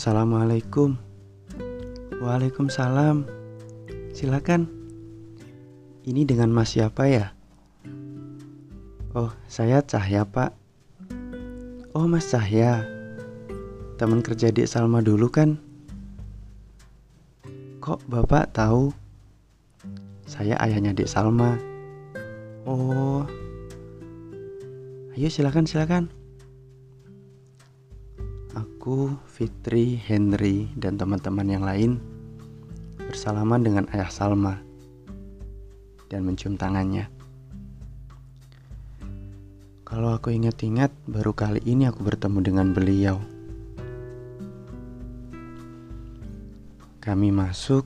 Assalamualaikum. Waalaikumsalam. Silakan. Ini dengan Mas siapa ya? Oh, saya Cahya, Pak. Oh, Mas Cahya. Teman kerja di Salma dulu kan? Kok Bapak tahu? Saya ayahnya Dik Salma. Oh. Ayo silakan silakan. Aku, Fitri, Henry, dan teman-teman yang lain bersalaman dengan ayah Salma dan mencium tangannya. Kalau aku ingat-ingat, baru kali ini aku bertemu dengan beliau. Kami masuk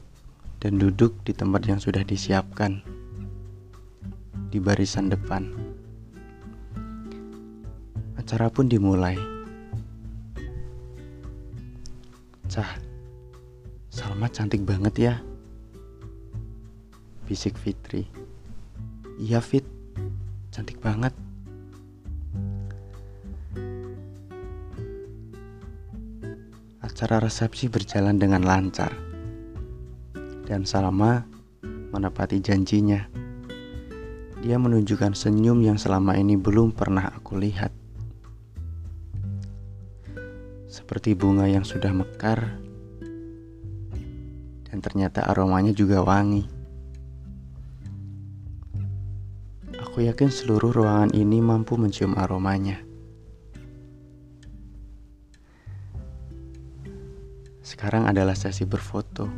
dan duduk di tempat yang sudah disiapkan di barisan depan. Acara pun dimulai. Cah, Salma cantik banget ya. Bisik Fitri. Iya Fit, cantik banget. Acara resepsi berjalan dengan lancar. Dan Salma menepati janjinya. Dia menunjukkan senyum yang selama ini belum pernah aku lihat seperti bunga yang sudah mekar, dan ternyata aromanya juga wangi. Aku yakin seluruh ruangan ini mampu mencium aromanya. Sekarang adalah sesi berfoto,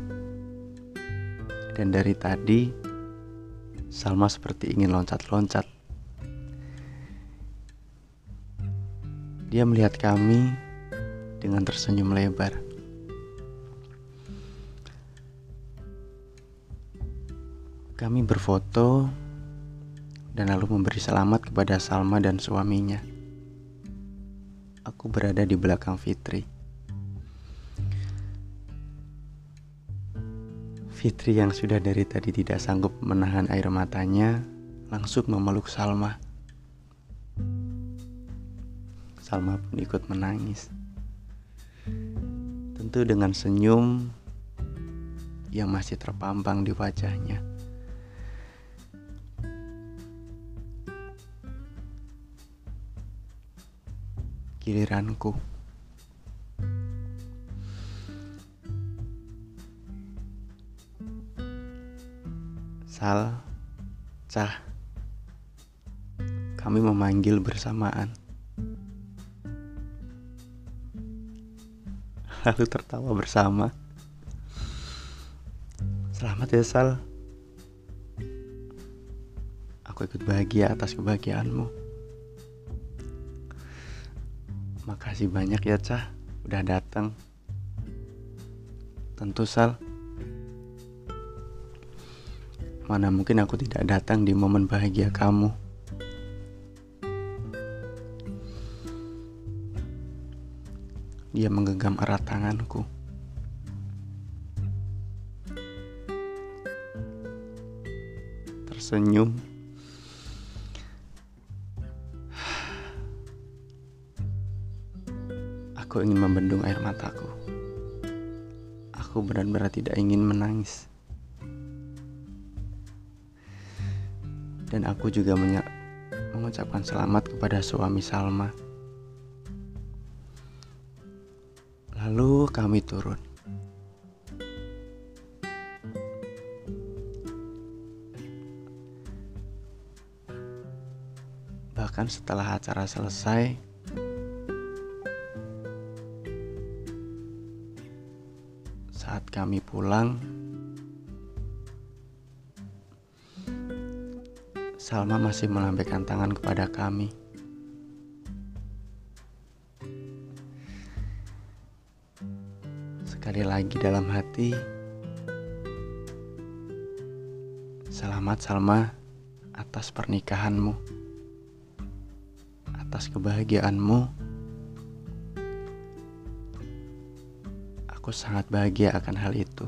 dan dari tadi Salma seperti ingin loncat-loncat. Dia melihat kami dengan tersenyum lebar. Kami berfoto dan lalu memberi selamat kepada Salma dan suaminya. Aku berada di belakang Fitri. Fitri yang sudah dari tadi tidak sanggup menahan air matanya langsung memeluk Salma. Salma pun ikut menangis. Tentu dengan senyum yang masih terpampang di wajahnya. Giliranku. Sal, Cah, kami memanggil bersamaan. Lalu tertawa bersama. Selamat ya Sal. Aku ikut bahagia atas kebahagiaanmu. Makasih banyak ya Cah, udah datang. Tentu Sal. Mana mungkin aku tidak datang di momen bahagia kamu. Dia menggenggam erat tanganku. Tersenyum. Aku ingin membendung air mataku. Aku benar-benar tidak ingin menangis. Dan aku juga mengucapkan selamat kepada suami Salma. Lalu kami turun. Bahkan setelah acara selesai, saat kami pulang, Salma masih melambaikan tangan kepada kami. Sekali lagi dalam hati. Selamat Salma atas pernikahanmu Atas kebahagiaanmu. Aku sangat bahagia akan hal itu